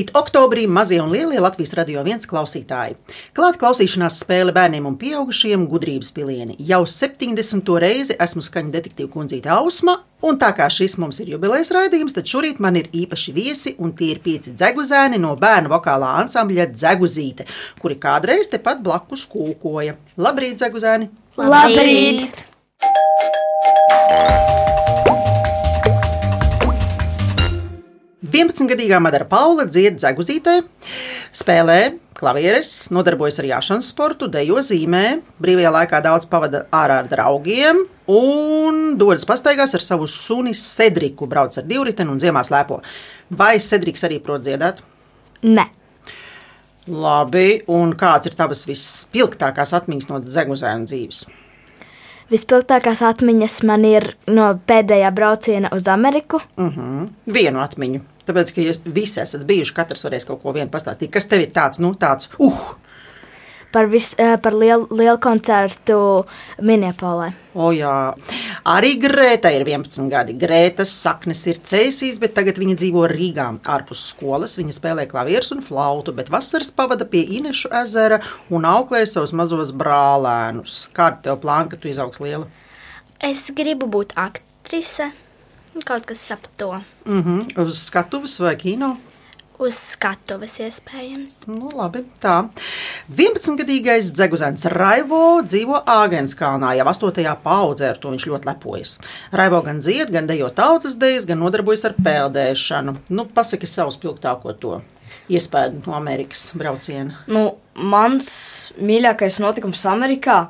Labrīt, oktobrī mazie un lielie Latvijas radio viens klausītāji. Klāt klausīšanās spēle bērniem un pieaugušiem gudrības pilieni. Jau 70. reizi esmu skaņu detektīva kundzīte Ausma, un tā kā šis mums ir jubilejas raidījums, tad šorīt man ir īpaši viesi, un tie ir pieci dzeguzēni no bērnu vokālā ansambļa Dzeguzīte, kuri kādreiz tepat blakus kūkoja. Labrīt, dzeguzēni! Labrīt! 11-gadīgā Madara Paula dzied dzeguzītē, spēlē klavieres, nodarbojas ar jāšanas sportu, dejo zīmē, brīvajā laikā daudz pavada ārā ar draugiem un dodas pastaigās ar savu suni Cedriku, brauc ar divriteni un ziemā slēpo. Vai Cedriks arī prot dziedāt? Nē, Labi, un kāds ir tavas vispilgtākās atmiņas no dzeguzēna dzīves? vispilgtākās atmiņas man ir no pēdējā brauciena uz Ameriku. Mhm. Vienu atmiņu. Tāpēc, ka jūs visi esat bijuši, katrs varēs kaut ko vienu pastāstīt. Kas tev ir tāds, nu, tāds, uh, Par, vis, eh, par lielu, lielu koncertu Minneapolē. O, jā. Arī Grēta ir 11 gadi. Grētas saknes ir cēsīs, bet tagad viņa dzīvo Rīgā. Ārpus skolas viņa spēlē klavierus un flautu, bet vasaras pavada pie Inešu ezera un auklē savus mazos brālēnus. Kāda tev plāna, ka tu izaugs liela? Es gribu būt aktrise. Kaut kas ap to. Mm -hmm. Uz skatuves vai kino? Uz skatuves iespējams. Nu, labi, tā. 11-gadīgais dzeguzēns Raivo dzīvo Āgenskalnā jau 8. paudzē, ar to viņš ļoti lepojas. Raivo gan dzied, gan dejo tautas dejas, gan nodarbojas ar peldēšanu. Nu, pasaki savu spilgtāko to iespēju no Amerikas brauciena. Nu, mans mīļākais notikums Amerikā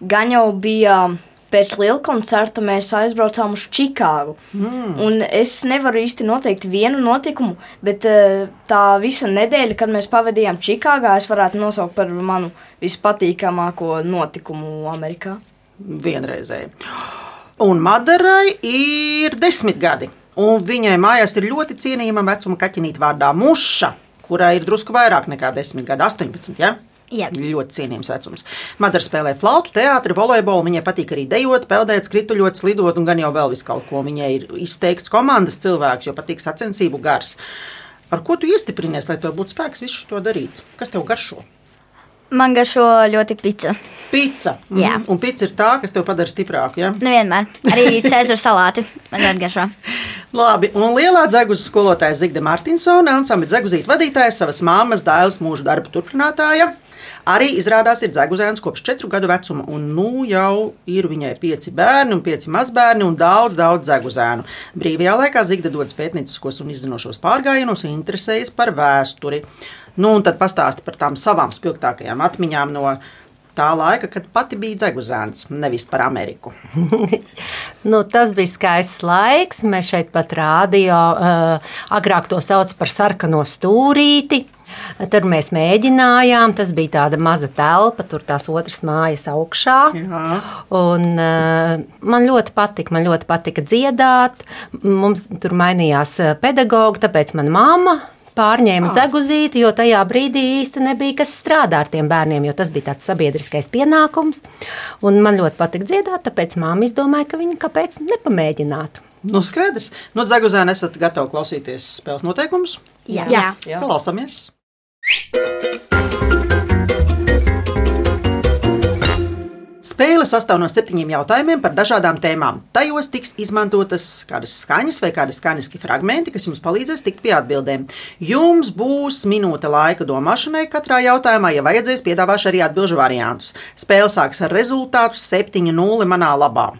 gan jau bija pēc liela koncerta. Mēs aizbraucām uz Čikāgu. Mm. Un es nevaru īsti noteikt vienu notikumu, bet eh, tā visa nedēļa, kad mēs pavadījām Čikāgā, es varētu nosaukt par manu vispatīkamāko notikumu Amerikā. Vienreizēji. Un Madarai ir desmit gadi. Un viņai mājās ir ļoti cienījama vecuma kaķenīte vārdā Muša, kurai ir drusku vairāk nekā desmit gadi, 18. Ja? Jā. Ļoti cienījams vecums. Madara spēlē flautu, teātri, volejbolu. Viņai patīk arī dejot, peldēt, skrituļot, slidot un gan jau vēl visu kaut ko. Viņai ir izteikts komandas cilvēks, jo patīk sacensību gars. Ar ko tu iestiprinies, lai tev būtu spēks visu to darīt? Kas tev garšo? Man garšo ļoti pica. Pizza. Jā. Mhm. Un pizza ir tā, kas tev padara stiprāku. Ja? Nevienmēr. Arī Cēzara salāti. Man ļoti garšo. Labi, un lielā dzegužas skolotāja Zigda Martinsona, ansambļa dzeguzīta vadītāja, savas māmas dēls mūža darba turpinātāja. Arī izrādās, ir dzeguzēns kopš četru gadu vecuma, un nu jau ir viņai pieci bērni, un pieci mazbērni, un daudz, daudz dzeguzēnu. Brīvajā laikā Zigda dodas pētnieciskos un izzinošos pārgājienos, un interesējas par vēsturi. Nu, un tad pastāsta par tām savām spilgtākajām atmiņām no tā laika, kad pati bija dzeguzēns, nevis par Ameriku. Nu, tas bija skaists laiks. Mēs šeit pat rādio uh, agrāk to sauc par sarkano stūrīti. Tad mēs mēģinājām, tas bija tāda maza telpa, tur tās otras mājas augšā. Jā. Un, uh, man ļoti patika, man ļoti patika dziedāt. Mums tur mainījās eh, pedagogi, tāpēc mana mamma pārņēma dzeguzīti, jo tajā brīdī īsti nebija kas strādā ar tiem bērniem, jo tas bija tāds sabiedriskais pienākums. Un man ļoti patika dziedāt, tāpēc māma izdomāja, ka viņa kāpēc nepamēģinātu. Nu, skaidrs. No dzeguzēna esat gatavi klausīties spēles noteikumus? Jā. Jā. Klausāmies! Spēle sastāv no septiņiem jautājumiem par dažādām tēmām. Tajos tiks izmantotas kādas skaņas vai kādi skaņiski fragmenti, kas jums palīdzēs tikt pie atbildēm. Jums būs minūte laika domāšanai katrā jautājumā, ja vajadzēs, piedāvāšu arī atbildžu variantus. Spēle sāks ar rezultātu 7-0 manā labā.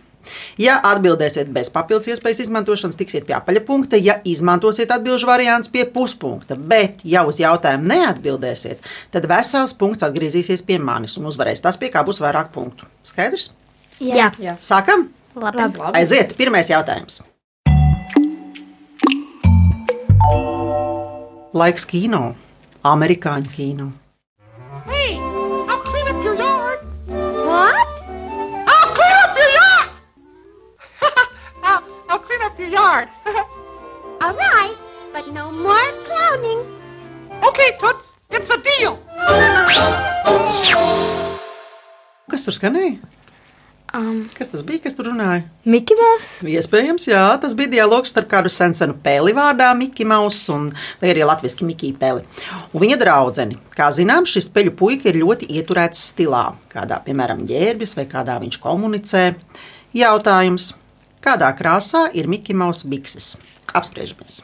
Ja atbildēsiet bez papildus iespējas izmantošanas, tiksiet pie apaļa punkta. Ja izmantosiet atbildžu variantus, pie puspunkta, bet ja uz jautājumu neatbildēsiet, tad vesels punkts atgriezīsies pie manis un uzvarēs tas, pie kā būs vairāk punktu. Skaidrs? Jā. Jā. Sākam! Labi. Aiziet, pirmais jautājums. Laiks kino, amerikāņu kino. Yard. All right, but no more clowning. okay, Toots, it's a deal. Kas tur skanēja? Um, Kas tas bija, kas tur runāja? Miki Maus. Iespējams, jā, tas bija dialogs starp kādu sensenu peli vārdā Miki Maus un arī latviski Mikija peli. Un viņa draudzeni. Kā zinām, šis peļu puika ir ļoti ieturēts stilā, kādā, piemēram, ģērbjas vai kādā viņš komunicē. Jautājums, kādā krāsā ir Miki Maus bikses? Apspriežamies.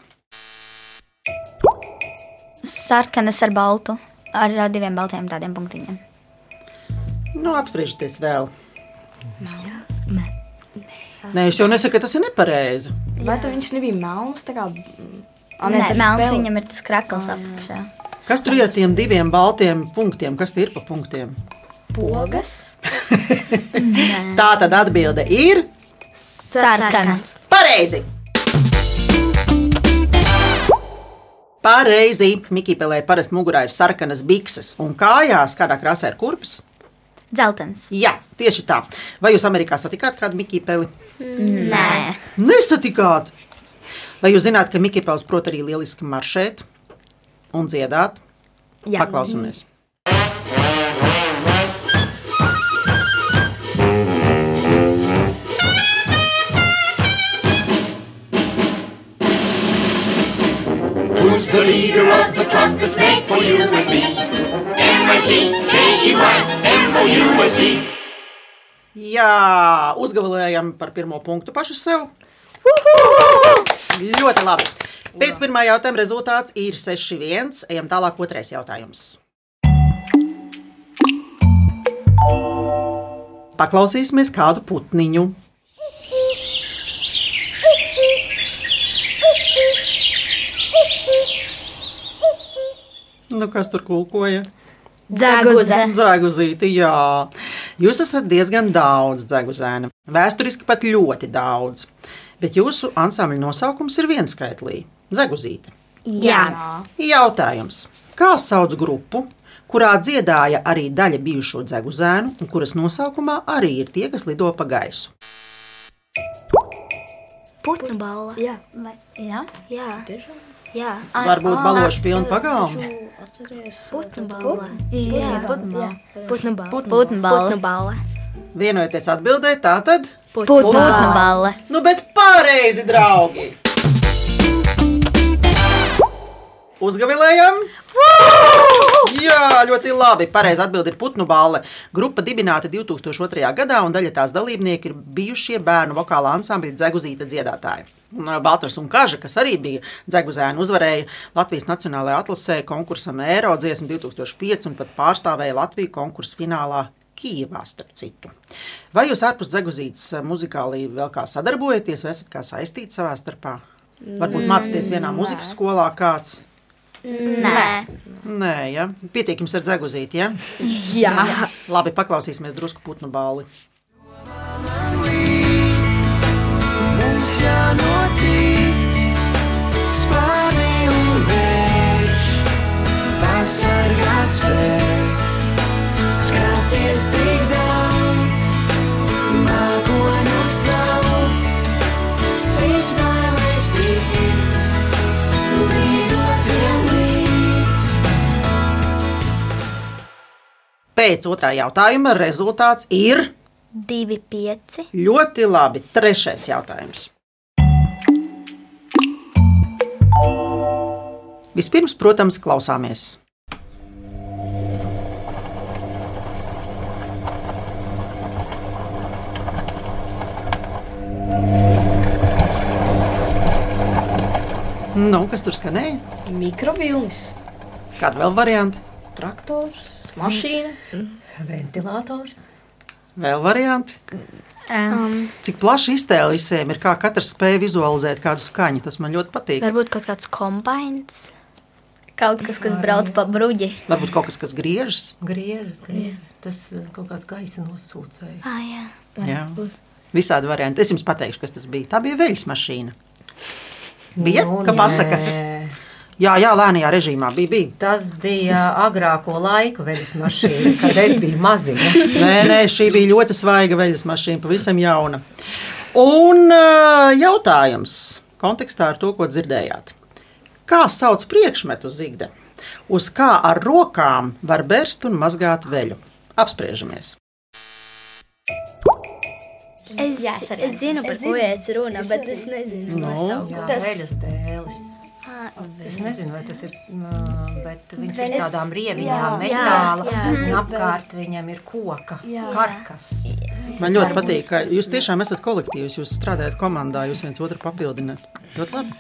Sarkanas ar baltu. Ar diviem baltiem tādiem punktiņiem. Nu, apspriežaties vēl. Nē, es jau nesaku, ka tas ir nepareizi. Vai tur viņš nebija melns? Tā kā, mm, a, Nē, tas ir melns peli. viņam ir tas krakls apakšā. Kas tur ir ar tiem diviem baltiem punktiem? Kas tie ir pa punktiem? pogas. Tā tad atbilde ir Sarkanas. pareizi. Pareizi. Mikipelē parasti mugurā ir sarkanas bikses, un kājās kādā krāsā ir kurpes. Dzeltens. Jā, tieši tā. Vai jūs Amerikā satikāt kādu mikipeli? Nē. Nesatikāt! Vai jūs zināt, ka mikipels prot arī lieliski maršēt un dziedāt? Jā. Paklausamies! The leader of the club that's made for you and me? M-I-C-K-E-Y, M-O-U-S-E. Jā, uzgavilējam par pirmo punktu pašu sev. Ļoti labi. Pēc pirmā jautājuma rezultāts ir 6-1. Ejam tālāk, otrais jautājums. Paklausīsimies kādu putniņu. Nu, kas tur kulkoja? Dzeguze. Dzeguzīti, jā. Jūs esat diezgan daudz dzeguzēna. Vēsturiski pat ļoti daudz. Bet jūsu ansambļa nosaukums ir vienskaitlī - Zeguzīte. Jā. Jautājums. Kā sauc grupu, kurā dziedāja arī daļa bijušo dzeguzēnu, un kuras nosaukumā arī ir tie, kas lido pa gaisu? putnu balva. Jā, Vai, jā? Jā, jā. Varbūt balošu pilnu pagalmu. Putnu balva. Vienojieties atbildēt, tā tad. Putnu balva. Nu, bet pareizi, draugi! Uzgavilējam! Jā, ļoti labi. Pareizi atbild ir putnu balva. Grupa dibināta 2002. gadā, un daļa tās dalībnieki ir bijušie bērnu vokāla ansambļa Dzeguzīta dziedātāji. Un Baltars un Kaža, kas arī bija dzeguzēni, uzvarēja Latvijas Nacionālajā atlasē konkursam Eiro dziesmu 2005 un pat pārstāvēja Latviju konkursu finālā Kijavā, starp citu. Vai jūs ārpus dzeguzītes muzikālī vēl kā sadarbojaties, vai esat kā saistīti savā starpā? Varbūt mācāties vienā muzikas skolā kāds? Nē. Nē, ja? pietiek jums ar dzeguzīti. Ja? Jā. Labi, paklausīsimies drusku putnu balli. Mums jānotic, Pēc otrā jautājuma rezultāts ir Divi pieci. ļoti labi. Trešais jautājums. Vispirms, protams, klausāmies. Nu, kas tur skanēja? Mikrovilnis, Kāda vēl varianta? traktors, mašīna. Ventilators. Vēl varianti. Um, Cik plaša iztēle visiem ir, kā katrs spēja vizualizēt kādu skaņu. Tas man ļoti patīk. varbūt kaut kāds kompains. Kaut kas, kas brauc pa bruģi. Varbūt kaut kas, kas griežas. Griežas, griežas. Tas eh, kaut kāds gaisa nosūcēja. Ah, jā. Jā. Visādi varianti. Es jums pateikšu, kas tas bija. Tā bija veļas mašīna. Bija? Nu, Kā pasaka? nē. Jā, jā, lēnajā režīmā bija. bija. Tas bija agrāko laiku veļas mašīna, kad es biju maziņa. Nē, nē, šī bija ļoti svaiga veļas mašīna, pavisam jauna. Un jautājums kontekstā ar to, ko dzirdējāt. Kā sauc priekšmetu zigde? Uz kā ar rokām var bērst un mazgāt veļu? Apspriežamies. Es, Jā, es zinu, par ko iet runa, bet es nezinu, Nu, nosaukumu. Jā, veļas dēlis. Es nezinu, vai tas ir, bet viņš ir Veļas- tādām rieviņām, jā, metāla, jā, un apkārt viņam ir koka, karkas. Man ļoti patīk, ka jūs tiešām esat kolektīvs, jūs strādājat komandā, jūs viens otru papildināt. Ļoti labi.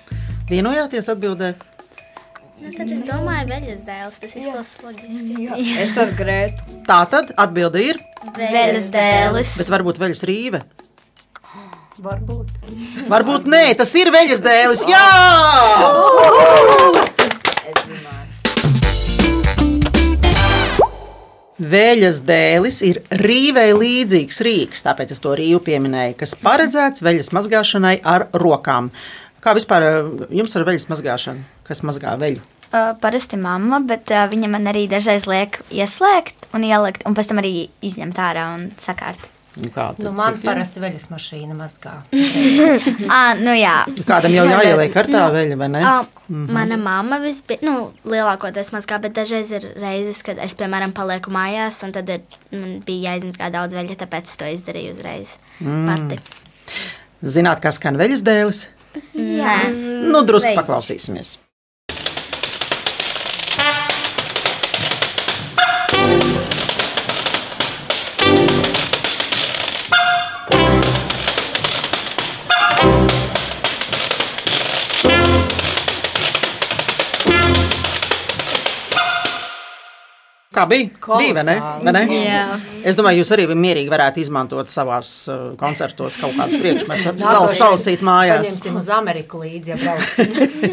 Vienojāties atbildēt. Nu, tad es domāju, veļas dēls, tas izklausās loģiski. Es ar Grētu. Tā tad atbilde ir, Veļas dēlis. bet varbūt veļas rīve. Varbūt. Varbūt nē, tas ir veļas dēlis. Jā! Veļas dēlis ir rīvei līdzīgs rīks, tāpēc es to rīvu pieminēju, kas paredzēts veļas mazgāšanai ar rokām. Kā vispār eh, jums ar veļas mazgāšanu? Kas mazgā veļu? Uh, parasti mamma, bet uh, viņa man arī dažreiz liek ieslēgt un ielikt, un pēc tam arī izņemt ārā un sakārt. Nu, kā tad Nu, man citiem? parasti veļas mašīna mazgā. Ah, nu jā, Kādam jau jāieliek ar tā veļa, vai ne? Ah, Mana mamma visbiežāk, nu, lielākoties mazgā, bet dažreiz ir reizes, kad es, piemēram, palieku mājās, un tad ir, man bija jāizmazgā daudz veļa, tāpēc es to izdarīju uzreiz pati. Zināt, kas skan veļas dēlis? Nē, Nu, drusku paklausīsimies. Kā bija? Bija, vai ne? Ne? Jā. Es domāju, jūs arī mierīgi varētu izmantot savās uh, koncertos kaut kādus priekšmetus, sal, salasīt mājās. Paņemsim uz Ameriku līdzi, ja brauksim.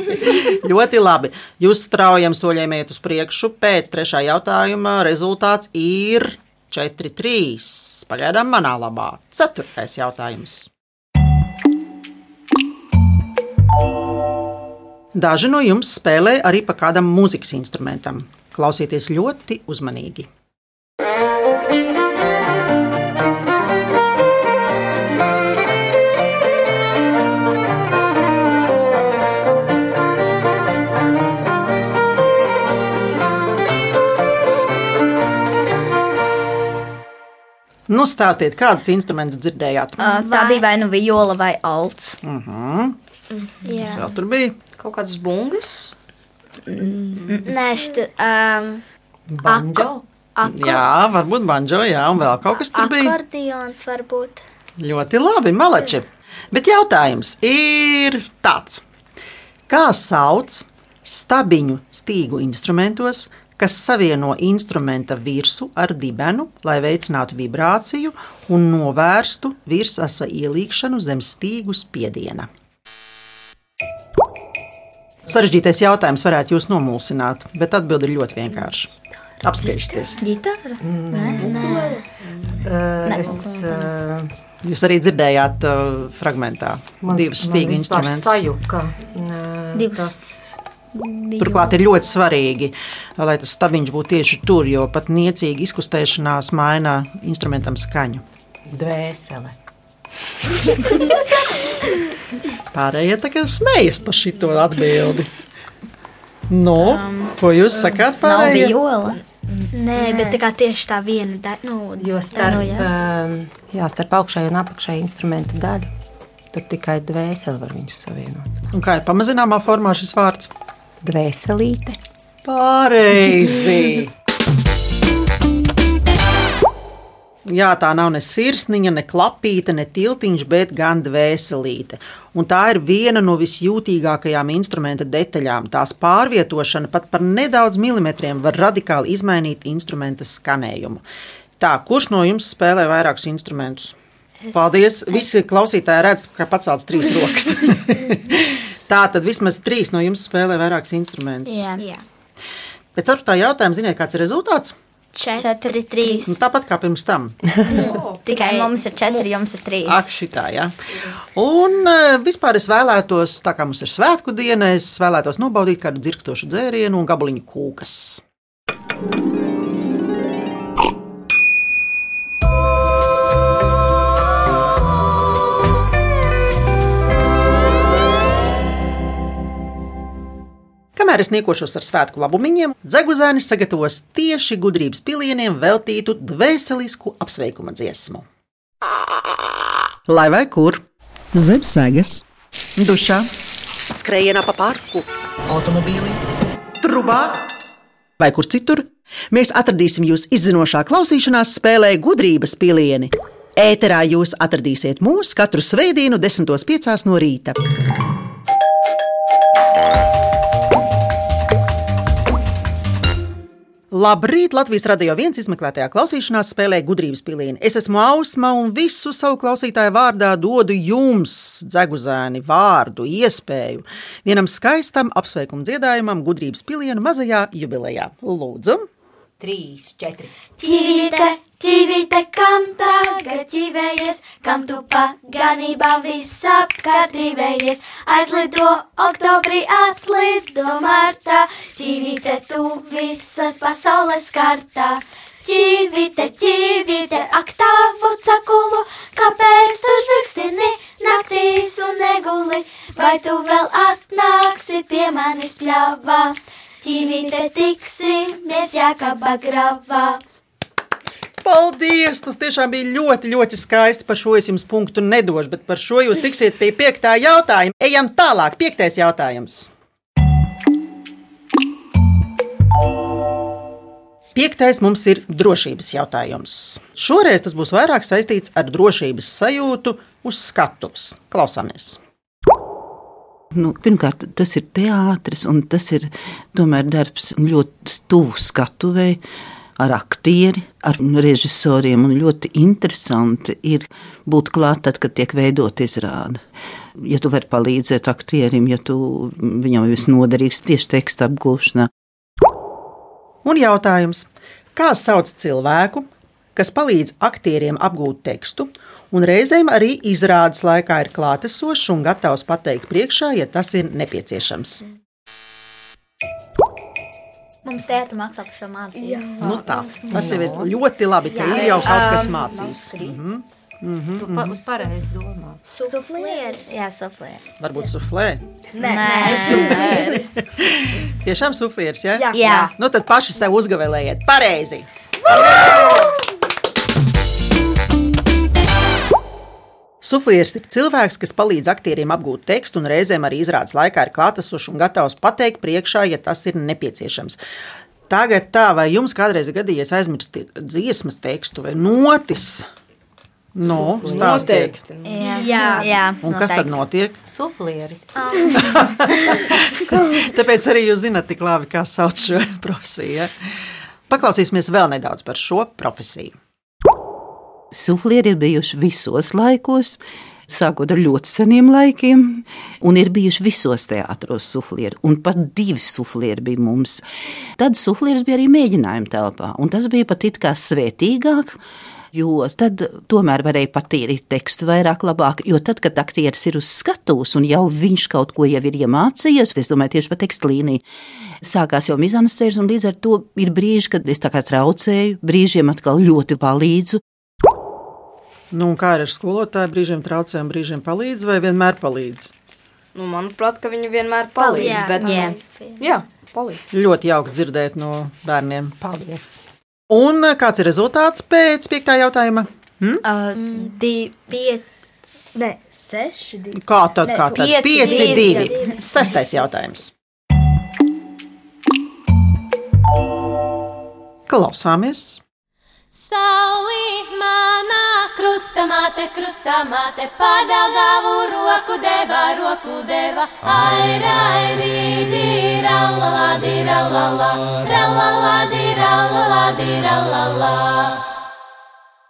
Ļoti labi. Jūs straujam soļiem iet uz priekšu. Pēc trešā jautājuma rezultāts ir 4-3. Pagaidām manā labā. Ceturtais jautājums. Daži no jums spēlē arī pa kādam mūzikas instrumentam. Klausieties ļoti uzmanīgi. Nu, stāstiet, kādus instrumentus dzirdējāt? uh, tā bija vai nu viola vai alts. Mhm. jā. Tas vēl tur bija. Kaut kādas bungas. Nē, šita, um, Banjo. akor Jā, varbūt banjo, jā, un vēl kaut kas tur bija. akordions varbūt. Ļoti labi, maleči. Bet jautājums ir tāds. Kā sauc stabiņu stīgu instrumentos, kas savieno instrumenta virsmu ar dibenu, lai veicinātu vibrāciju un novērstu virsasa ielīgšanu zem stīgu spiediena? Sarežģītais jautājums varētu jūs nomulsināt, bet atbildi ir ļoti vienkārša. Apspriežties. Ģitāra? Uh, es, uh, Jūs arī dzirdējāt uh, fragmentā divas stīgu instrumentus. Sajuka. Divus. Tas, Turklāt ir ļoti svarīgi, lai tas stabiņš būtu tieši tur, jo pat niecīga izkustēšanās maina instrumentam skaņu. dvēsele. Pārējie tā kā smējas par šito atbildi. Nu, ko jūs sakāt Nav pārējie? viola. Nē, bet tā kā tieši tā viena daļa. Nu, Jo starp, nu jā. um, jā, starp augšējo un apakšējo instrumenta daļu tur tikai dvēsele var viņus savienot. Un kā ir pamazināmā formā šis vārds? Dvēselīte. Pareizi! Jā, tā nav ne sirsniņa, ne klapīte, ne tiltiņš, bet gan dvēselīte. Un tā ir viena no visjūtīgākajām instrumenta detaļām. Tās pārvietošana pat par nedaudz milimetriem var radikāli izmainīt instrumenta skanējumu. Tā, kurš no jums spēlē vairākus instrumentus? Paldies! Visi klausītāji redz, ka pacelts trīs rokas. Tā tad vismaz trīs no jums spēlē vairākus instrumentus. Jā. jā. Pēc ceturtā jautājuma, ziniet, kāds ir rezultāts? Četri, trīs. Nu, tāpat kā pirms tam. Tikai mums ir četri, jums ir trīs. Ak, šitā, jā. Un eh, vispār es vēlētos, tā kā mums ir svētku diena, es vēlētos nobaudīt kādu dzirkstošu dzērienu un gabaliņu kūkas. Kamēr es niekošos ar svētku labumiņiem, Dzeguzēnis sagatavos tieši gudrības pilieniem veltītu dvēselisku apsveikuma dziesmu. Lai vai kur? Zem sēgas, Dušā, skrējienā pa parku, automobīlī, trubā vai kur citur. Mēs atradīsim jūs izzinošā klausīšanās spēlē gudrības pilieni. Ēterā jūs atradīsiet mūs katru svētdienu, 10.5. no rīta. Labrīt! Latvijas radio viens izmeklētajā klausīšanās spēlē gudrības pilieni. Es esmu Ausma un visu savu klausītāju vārdā dodu jums, dzeguzēni, vārdu, iespēju vienam skaistam apsveikumu dziedājumam gudrības pilienu mazajā jubilejā. Lūdzu! Trīs, četri. Ķivīte, ķivīte, kam tagad ķivējies, kam tu paganībā visapkārt rīvējies, aizlido oktobrī, atlido martā, ķivīte, tu visas pasaules kartā. Ķivīte, ķivīte, ak tavu cakulu, kāpēc tu žvirkstini naktīs un neguli, vai tu vēl atnāksi pie manis pļāvā? Ķivīte, tiksimies jākaba gravā. Paldies! Tas tiešām bija ļoti, ļoti skaisti. Par šo es jums punktu nedošu, bet par šo jūs tiksiet pie piektā jautājuma. Ejam tālāk. Piektais jautājums. Piektais mums ir drošības jautājums. Šoreiz tas būs vairāk saistīts ar drošības sajūtu uz skatuves. Klausāmies! Nu, pirmkārt, tas ir teātris, un tas ir tomēr darbs ļoti tuvu skatuvei, ar aktieri, ar režisoriem. Ļoti interesanti ir būt klāt, tad, kad tiek veidot izrāde. Ja tu vari palīdzēt aktierim, ja tu viņam ir noderīgs tieši teksta apgūšanā. Un jautājums, kā sauc cilvēku, kas palīdz aktieriem apgūt tekstu, un reizēm arī izrādes laikā ir klātesošs un gatavs pateikt priekšā, ja tas ir nepieciešams. Mums tēta maksā par šo mācību. Nu tā, tas jau ir ļoti labi, ka ir jau kaut kas mācīts. Mhm. Mhm, Tu pa, mhm. uz pareizi domā. Suflieris. Jā, suflieris. Varbūt suflē. Nē, suflieris. Tiešām suflieris, ja? Jā. Jā. Nu tad paši sev uzgavēlējiet. Pareizi! Suflieris ir cilvēks, kas palīdz aktieriem apgūt tekstu un reizēm arī izrādes laikā ir klātesošs un gatavs pateikt priekšā, ja tas ir nepieciešams. Tagad tā, vai jums kādreiz ir gadījies aizmirst dziesmas tekstu vai notis? No, stāstiet. Jā, jā, jā Un kas tad notiek? Suflieris. Tāpēc arī jūs zināt tik labi, kā sauc šo profesiju. Ja? Paklausīsimies vēl nedaudz par šo profesiju. Suflieri ir bijuši visos laikos, sākot ar ļoti seniem laikiem, un ir bijuši visos teātros suflieri. Un pat divi suflieri bija mums. Tad suflieris bija arī mēģinājuma telpā, un tas bija pat it kā svētīgāk. Jo tad tomēr varēja patīrīt tekstu vairāk, labāk. Jo tad, kad aktieris ir uz skatuves un jau viņš kaut ko jau ir iemācījies, es domāju, tieši par tekstu līniju, sākās jau mizanscērs, un līdz ar to ir brīži, kad es tā kā traucēju, brīžiem atkal ļoti palīdzu. Nu, kā ir ar skolotāju? Brīžiem traucē, un brīžiem palīdz, vai vienmēr palīdz? Nu, manuprāt, ka viņi vienmēr palīdz. Jā, bet, jā. jā, palīdz. Ļoti jauki dzirdēt no bērniem. Paldies! Un eh, kāds ir rezultāts pēc piektā jautājuma? Hm? Uh, divi, pieci, ne, seši, divi. Kā tad? Ne, Kā tad? pieci, Pieci, divi. divi. Divi. Sestais jautājums. Klausāmies! Saulīt manā krustamāte, krustamāte, padalgāvu roku deva, roku deva. Ai, rai, rīdi, rallala, di, rallala, rallala, di, rallala, di, rallala.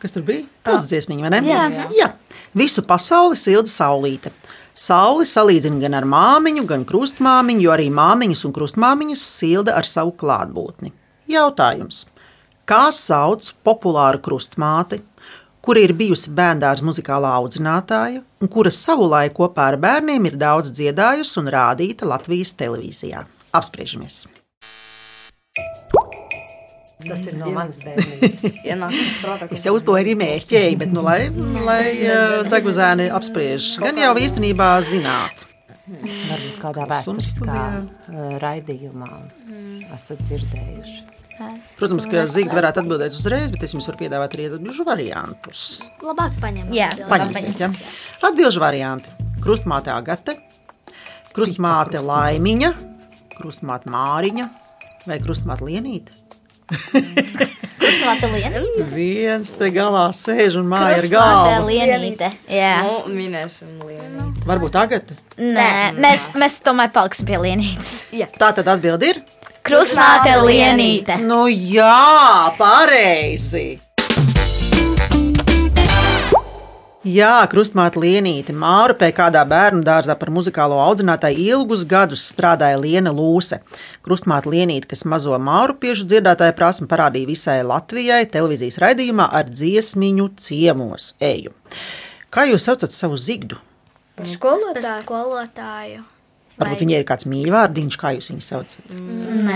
Kas tur bija? Tāds dziesmiņš, vai ne? Jā. Jā. Visu pasauli silda saulīte. Sauli salīdzina gan ar māmiņu, gan krustmāmiņu, jo arī māmiņas un krustmāmiņas silda ar savu klātbūtni. Jautājums. Kā sauc populāru krustmāti, kura ir bijusi bērndārs muzikālā audzinātāja un kura savulaik kopā ar bērniem ir daudz dziedājusi un rādīta Latvijas televīzijā? Apspriežamies! Tas ir no manas bērnības. Es jau uz to arī mērķēju, bet, nu, lai, lai uh, dzeguzēni apspriež, gan jau īstenībā zināt. Varbūt kādā vēsturiskā uh, raidījumā esat dzirdējuši. Protams, ka Zigta varētu atbildēt uzreiz, bet es jums varu piedāvāt arī atbildžu variantus. Labāk paņemt. Jā, Paņemsiet, ja? Atbilžu varianti. Krustmāte Agate, krustmāte Laimiņa, krustmāte Māriņa vai krustmāte Lienīte. Krustmāte Lienīte. Viens te galā sēž un māja ar Krustmāte galvu. Lienīte. Jā. Nu, minēsim lienu. Varbūt Agate. Nē, mēs, mēs tomēr paliksim pie Lienītes. Tā tad atbild ir. Krustmāte Lienīte. Nu jā, pareizi. Jā, krustmāte Lienīte Mārupē kādā bērnu dārzā par muzikālo audzinātāju ilgus gadus strādāja Liena Lūse. Krustmāte Lienīte, kas mazo mārupiešu dziedātāju prasmu parādīja visai Latvijai televīzijas raidījumā ar dziesmiņu ciemos eju. Kā jūs saucat savu zigdu? Par Skolotāju. skolotāju. Varbūt viņai ir kāds mīļvārdiņš, kā jūs viņu saucat. Nē.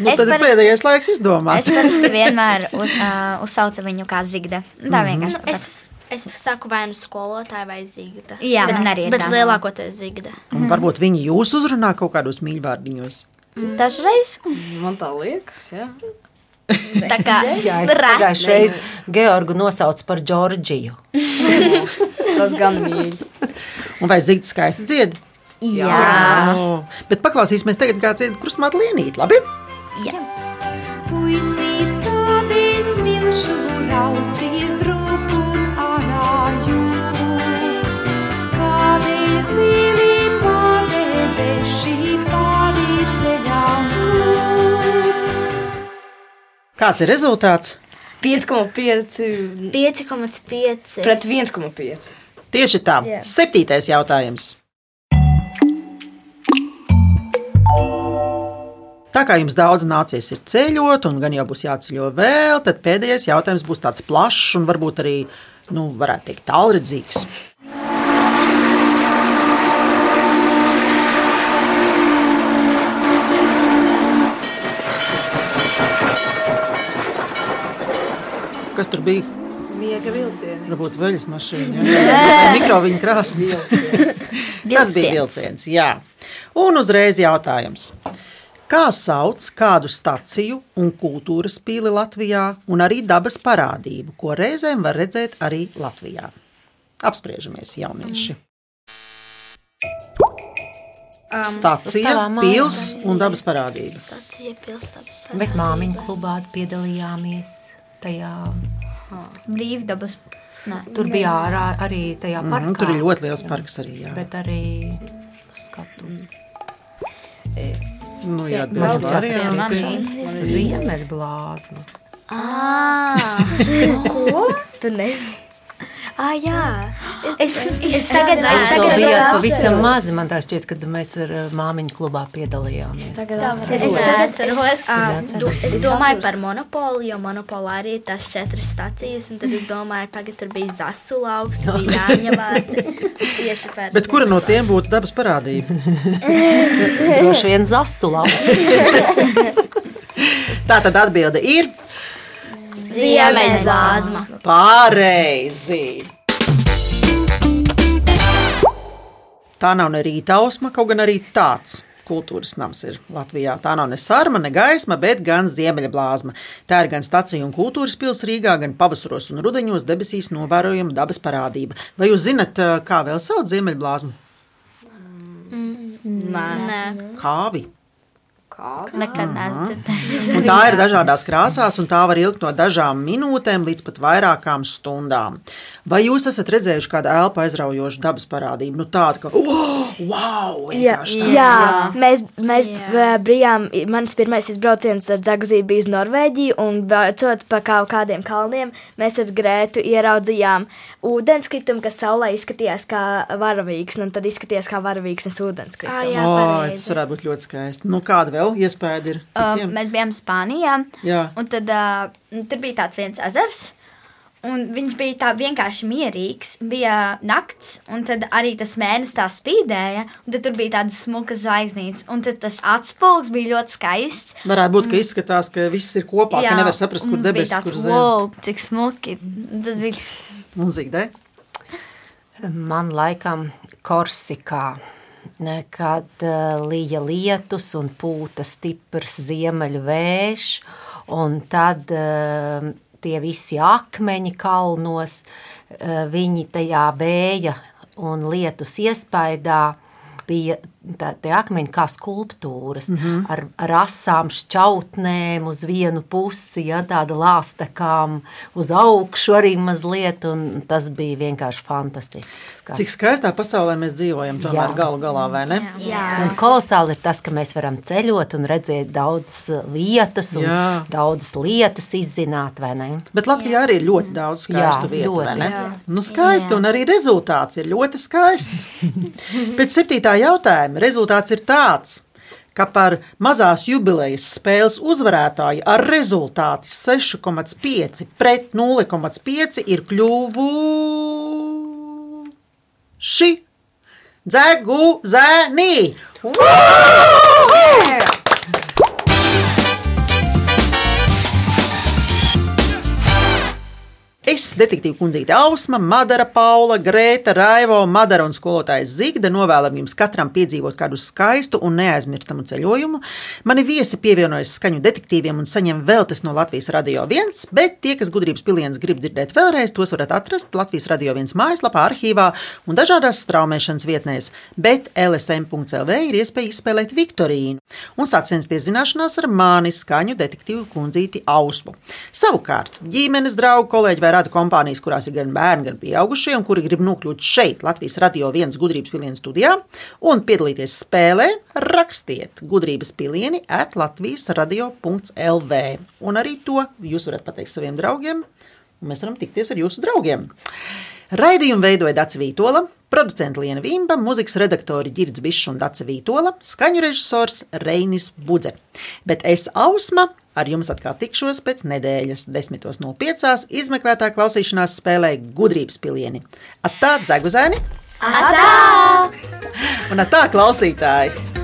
Nu, Es tad ir parasti- pēdējais laiks izdomāt. Es parasti vienmēr uz, uh, uzsaucu viņu kā zigda. Tā Mhm. vienkārši. Nu, es, es saku vai nu skolotāja vai zigda. Jā, bet, man arī Bet tā. lielākoties zigda. Un varbūt viņi jūs uzrunā kaut kādos mīļvārdiņos. Dažreiz. Man tā liekas, jā. Tā kā pagājušajā reizē Georgu nosaucu par Džordžiju. Tas gan mīļi. Un vai zigta skaisti dzied? Jā. O, bet paklausīsimies tagad, kā dzied krustmāte Lienīte. Labi? Puisīt, kādi smilšu rausīs drupun arāju, kādi zili padebeši pāri ceļām. Kāds ir rezultāts? 5,5 5,5. pret 1,5. Tieši tā. Jā. Septītais jautājums. Tā kā jums daudz nācies ir ceļot, un gan jau būs jāceļo vēl, tad pēdējais jautājums būs tāds plašs un varbūt arī, nu, varētu teikt, tālredzīgs. Kas tur bija? Miega vilcieni. Varbūt veļas mašīna. jā. Vai Mikroviņu krāsnes. Tas bija vilciens. Jā. Un uzreiz jautājums. Kā sauc kādu staciju un kultūras pīli Latvijā, un arī dabas parādību, ko reizēm var redzēt arī Latvijā? Apspriežamies, jaunieši. Um, tavām pils un dabas parādība. Stacija pilsēta. Mēs māmiņu klubā piedalījāmies tajā. Brīvdabas. Nē. Tur bija ārā arī tajā Mhm, parkā. tur ir ļoti liels parks arī. Jā. Bet arī skatu. Nu, jā. Man ir ziemeļblāzma. Ah, ko? Tu nezini. Ah, jā. Es, es tagad Jūs es vēl tagad bijāt atceros. pavisam mazi. Man tā šķiet, kad mēs ar uh, māmiņu klubā piedalījāmies. Es, es, ā, du, es domāju par monopolu, jo monopolā arī ir tās četras stacijas. un Tad es domāju, ka tur bija zasu lauks, tur bija jāņemā. Tieši par Bet kura no tiem būtu dabas parādība? Droši vien zasu lauks. Tā tad atbilde ir Ziemeļblāzma. Pareizi! Tā nav ne rītausma, kaut gan arī tāds. Kultūras nams ir Latvijā. Tā nav ne sarma, ne gaisma, bet gan ziemeļblāzma. Tā ir gan stacija un kultūras pilsēta Rīgā, gan pavasaros un rudenos debesīs novērojama dabas parādība. Vai jūs zinat, kā vēl sauc ziemeļblāzmu? Nē. Nē. Kāvi. Nekad neesmu dzirdējis. Tā ir dažādās krāsās, un tā var ilgt no dažām minūtēm līdz pat vairākām stundām. Vai jūs esat redzējuši kādu elpu aizraujošu dabas parādību? Nu, tādu, ka, oh, wow, Jā, tā. jā. mēs, mēs jā. bijām. Mans pirmais izbrauciens ar Zaguziju bija uz Norvēģiju, un braucot pa kaut kādiem kalniem, mēs ar Grētu ieraudzījām ūdenskritumu, kas saulē izskatījās kā varavīgs, un tad izskatījās kā varavīgs ūdenskritums. Ah, jā, O, pareizi. tas varētu būt ļoti skaisti. Nu, kāda vēl iespēja ir? Uh, Citiem? mēs bijām Spānijā. Jā. Un tad uh, tur bija tāds viens ezers. Un viņš bija tā vienkārši mierīgs. Bija nakts, un tad arī tas mēnesis tā spīdēja. Un tad tur bija tādas smukas zvaigznītes. Un tad tas atspūgs bija ļoti skaists. Varētu būt, ka izskatās, ka viss ir kopā, ka nevar saprast, kur mums bija debesis, zeme. wow, cik smuki. Tas bija. Un zīdē? Man laikam Korsikā. Kad uh, līja lietus un pūta stiprs ziemeļu vējš, un tad uh, tie visi akmeņi kalnos, uh, viņi tajā vēja un lietus iespaidā. Bija tā, tie akmeņi kā skulptūras mm -hmm. ar, ar asām šķautnēm uz vienu pusi, ja, tāda lāstekām uz augšu arī mazliet, un tas bija vienkārši fantastisks. Skats. Cik skaistā pasaulē mēs dzīvojam, tomēr Jā. galu galā, vai ne? Jā. Un kolosāli ir tas, ka mēs varam ceļot un redzēt daudzas vietas un Jā. daudzas lietas izzināt, vai ne? Bet Latvijā arī ir ļoti daudz skaistu Jā, vietu, vai ļoti. ne? Jā. Nu, skaisti, un arī rezultāts ir ļoti skaists. Pēc septītā jautājuma rezultāts ir tāds, ka par mazās jubilejas spēles uzvarētāju ar rezultātu 6,5 pret 0,5 ir kļuvuši dzegu zēni. Es, detektīva kundzīte Ausma, Madara, Paula, Grēta, Raivo, Madara un skolotājs Zigda novēlam jums katram piedzīvot kādu skaistu un neaizmirstamu ceļojumu. Mani viesi pievienojas skaņu detektīviem un saņem veltes no Latvijas Radio 1, bet tie, kas gudrības pilienas grib dzirdēt vēlreiz, tos varat atrast Latvijas Radio 1 mājaslapā, arhīvā un dažādās straumēšanas vietnēs, bet LSM.CLV ir iespēja izspēlēt Viktorīnu un sacensties zināšanās ar mani skaņu detektīvu kundzīti Ausmu. Savukārt, ģimenes draugu kolēģi vai rada kompānijas, kurās ir gan bērni, gan pieaugušie, un kuri grib nokļūt šeit, Latvijas radio viens gudrības pilienas studijā, un piedalīties spēlē, rakstiet gudrības pilieni at Latvijas radio.lv. Un arī to jūs varat pateikt saviem draugiem, un mēs varam tikties ar jūsu draugiem. Raidījumu veidoja Dācis Vītola, producents Liena Vimba, mūzikas redaktori Girds Bišs un Dācis Vītola, skaņu režisors Reinis Budze. Bet es Ausma ar jums atkal tikšos pēc nedēļas 10.05. izmeklētā klausīšanās spēlē gudrības pilieni. Atā, dzeguzēni! Atā! Un atā, klausītāji!